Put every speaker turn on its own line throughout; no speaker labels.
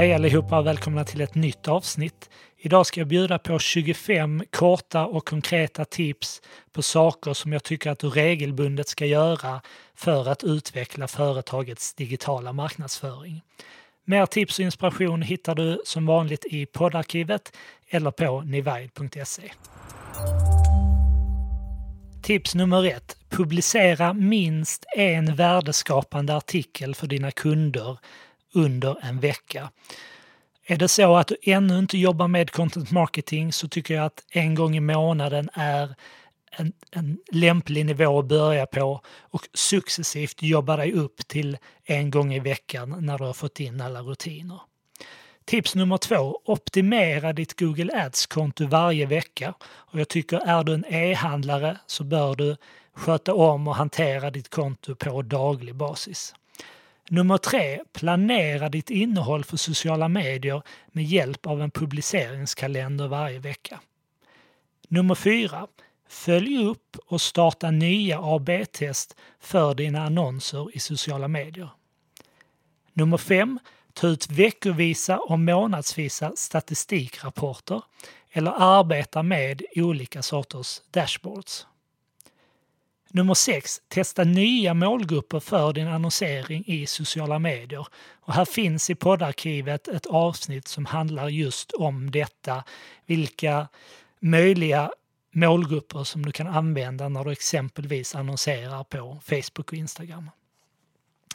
Hej allihopa och välkomna till ett nytt avsnitt. Idag ska jag bjuda på 25 korta och konkreta tips på saker som jag tycker att du regelbundet ska göra för att utveckla företagets digitala marknadsföring. Mer tips och inspiration hittar du som vanligt i poddarkivet eller på nivide.se. Tips nummer ett. Publicera minst en värdeskapande artikel för dina kunder under en vecka. Är det så att du ännu inte jobbar med content marketing så tycker jag att en gång i månaden är en, en lämplig nivå att börja på och successivt jobba dig upp till en gång i veckan när du har fått in alla rutiner. Tips nummer två, optimera ditt Google Ads-konto varje vecka. Och jag tycker är du en e-handlare så bör du sköta om och hantera ditt konto på daglig basis. Nummer tre, planera ditt innehåll för sociala medier med hjälp av en publiceringskalender varje vecka. Nummer fyra, följ upp och starta nya AB-test för dina annonser i sociala medier. Nummer fem, ta ut veckovisa och månadsvisa statistikrapporter eller arbeta med olika sorters dashboards. Nummer 6. Testa nya målgrupper för din annonsering i sociala medier. Och här finns i poddarkivet ett avsnitt som handlar just om detta. Vilka möjliga målgrupper som du kan använda när du exempelvis annonserar på Facebook och Instagram.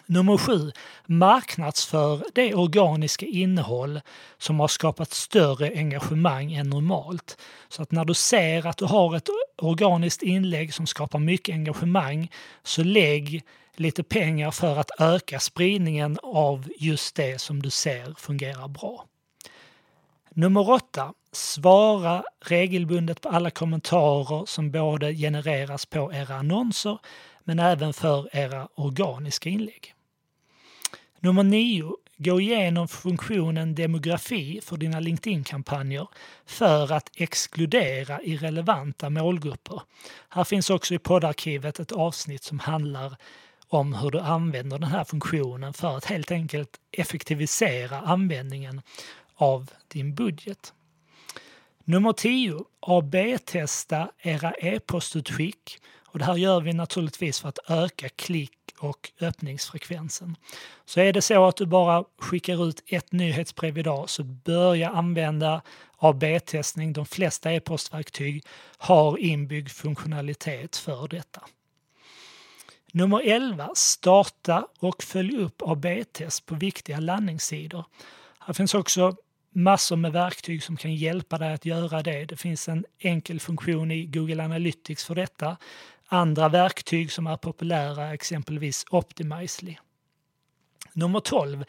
Nummer 7. marknadsför det organiska innehåll som har skapat större engagemang än normalt. Så att när du ser att du har ett organiskt inlägg som skapar mycket engagemang så lägg lite pengar för att öka spridningen av just det som du ser fungerar bra. Nummer 8. svara regelbundet på alla kommentarer som både genereras på era annonser men även för era organiska inlägg. Nummer 9. Gå igenom funktionen demografi för dina LinkedIn-kampanjer för att exkludera irrelevanta målgrupper. Här finns också i poddarkivet ett avsnitt som handlar om hur du använder den här funktionen för att helt enkelt effektivisera användningen av din budget. Nummer 10. AB-testa era e-postutskick. Och det här gör vi naturligtvis för att öka klick och öppningsfrekvensen. Så är det så att du bara skickar ut ett nyhetsbrev idag så börja använda AB-testning. De flesta e-postverktyg har inbyggd funktionalitet för detta. Nummer 11. Starta och följ upp AB-test på viktiga landningssidor. Här finns också massor med verktyg som kan hjälpa dig att göra det. Det finns en enkel funktion i Google Analytics för detta. Andra verktyg som är populära exempelvis Optimizely. Nummer 12.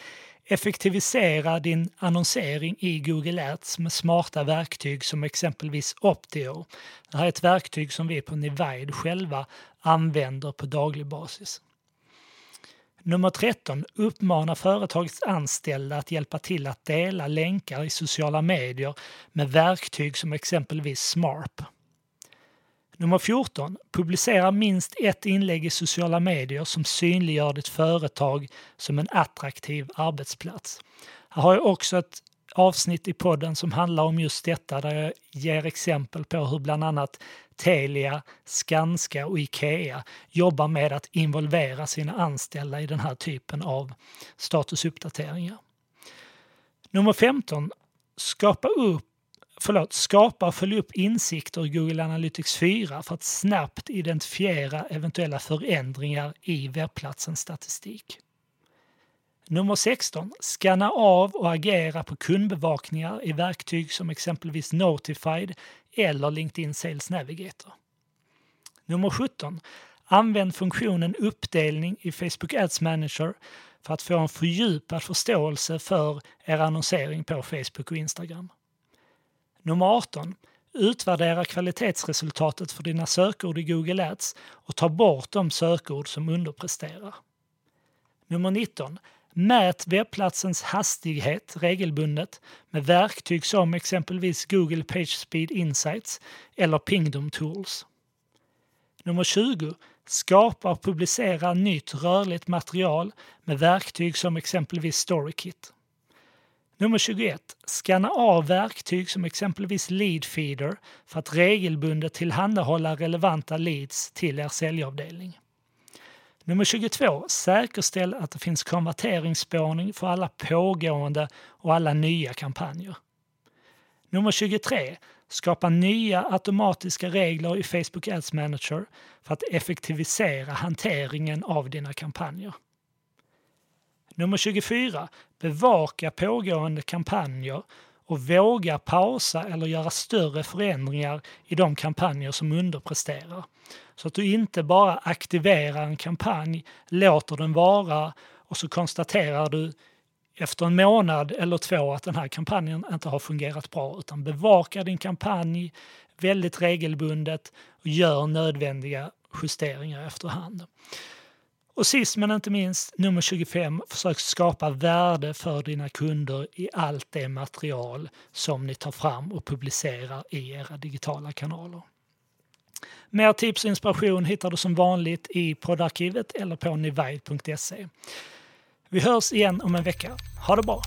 Effektivisera din annonsering i Google Ads med smarta verktyg som exempelvis Optio. Det här är ett verktyg som vi på Nivide själva använder på daglig basis. Nummer 13. Uppmana företagets anställda att hjälpa till att dela länkar i sociala medier med verktyg som exempelvis Smarp. Nummer 14. Publicera minst ett inlägg i sociala medier som synliggör ditt företag som en attraktiv arbetsplats. Här har jag också ett avsnitt i podden som handlar om just detta där jag ger exempel på hur bland annat Telia, Skanska och Ikea jobbar med att involvera sina anställda i den här typen av statusuppdateringar. Nummer 15. Skapa upp förlåt, skapa och följa upp insikter i Google Analytics 4 för att snabbt identifiera eventuella förändringar i webbplatsens statistik. Nummer 16. Skanna av och agera på kundbevakningar i verktyg som exempelvis Notified eller LinkedIn Sales Navigator. Nummer 17. Använd funktionen uppdelning i Facebook Ads Manager för att få en fördjupad förståelse för er annonsering på Facebook och Instagram. Nummer 18. Utvärdera kvalitetsresultatet för dina sökord i Google Ads och ta bort de sökord som underpresterar. Nummer 19. Mät webbplatsens hastighet regelbundet med verktyg som exempelvis Google Pagespeed Insights eller Pingdom Tools. Nummer 20. Skapa och publicera nytt rörligt material med verktyg som exempelvis StoryKit. Nummer 21. Skanna av verktyg som exempelvis Leadfeeder för att regelbundet tillhandahålla relevanta leads till er säljavdelning. Nummer 22. Säkerställ att det finns konverteringsspårning för alla pågående och alla nya kampanjer. Nummer 23. Skapa nya automatiska regler i Facebook Ads Manager för att effektivisera hanteringen av dina kampanjer. Nummer 24. Bevaka pågående kampanjer och våga pausa eller göra större förändringar i de kampanjer som underpresterar. Så att du inte bara aktiverar en kampanj, låter den vara och så konstaterar du efter en månad eller två att den här kampanjen inte har fungerat bra utan bevaka din kampanj väldigt regelbundet och gör nödvändiga justeringar efterhand. Och sist men inte minst, nummer 25, försök skapa värde för dina kunder i allt det material som ni tar fram och publicerar i era digitala kanaler. Mer tips och inspiration hittar du som vanligt i poddarkivet eller på nivide.se. Vi hörs igen om en vecka. Ha det bra!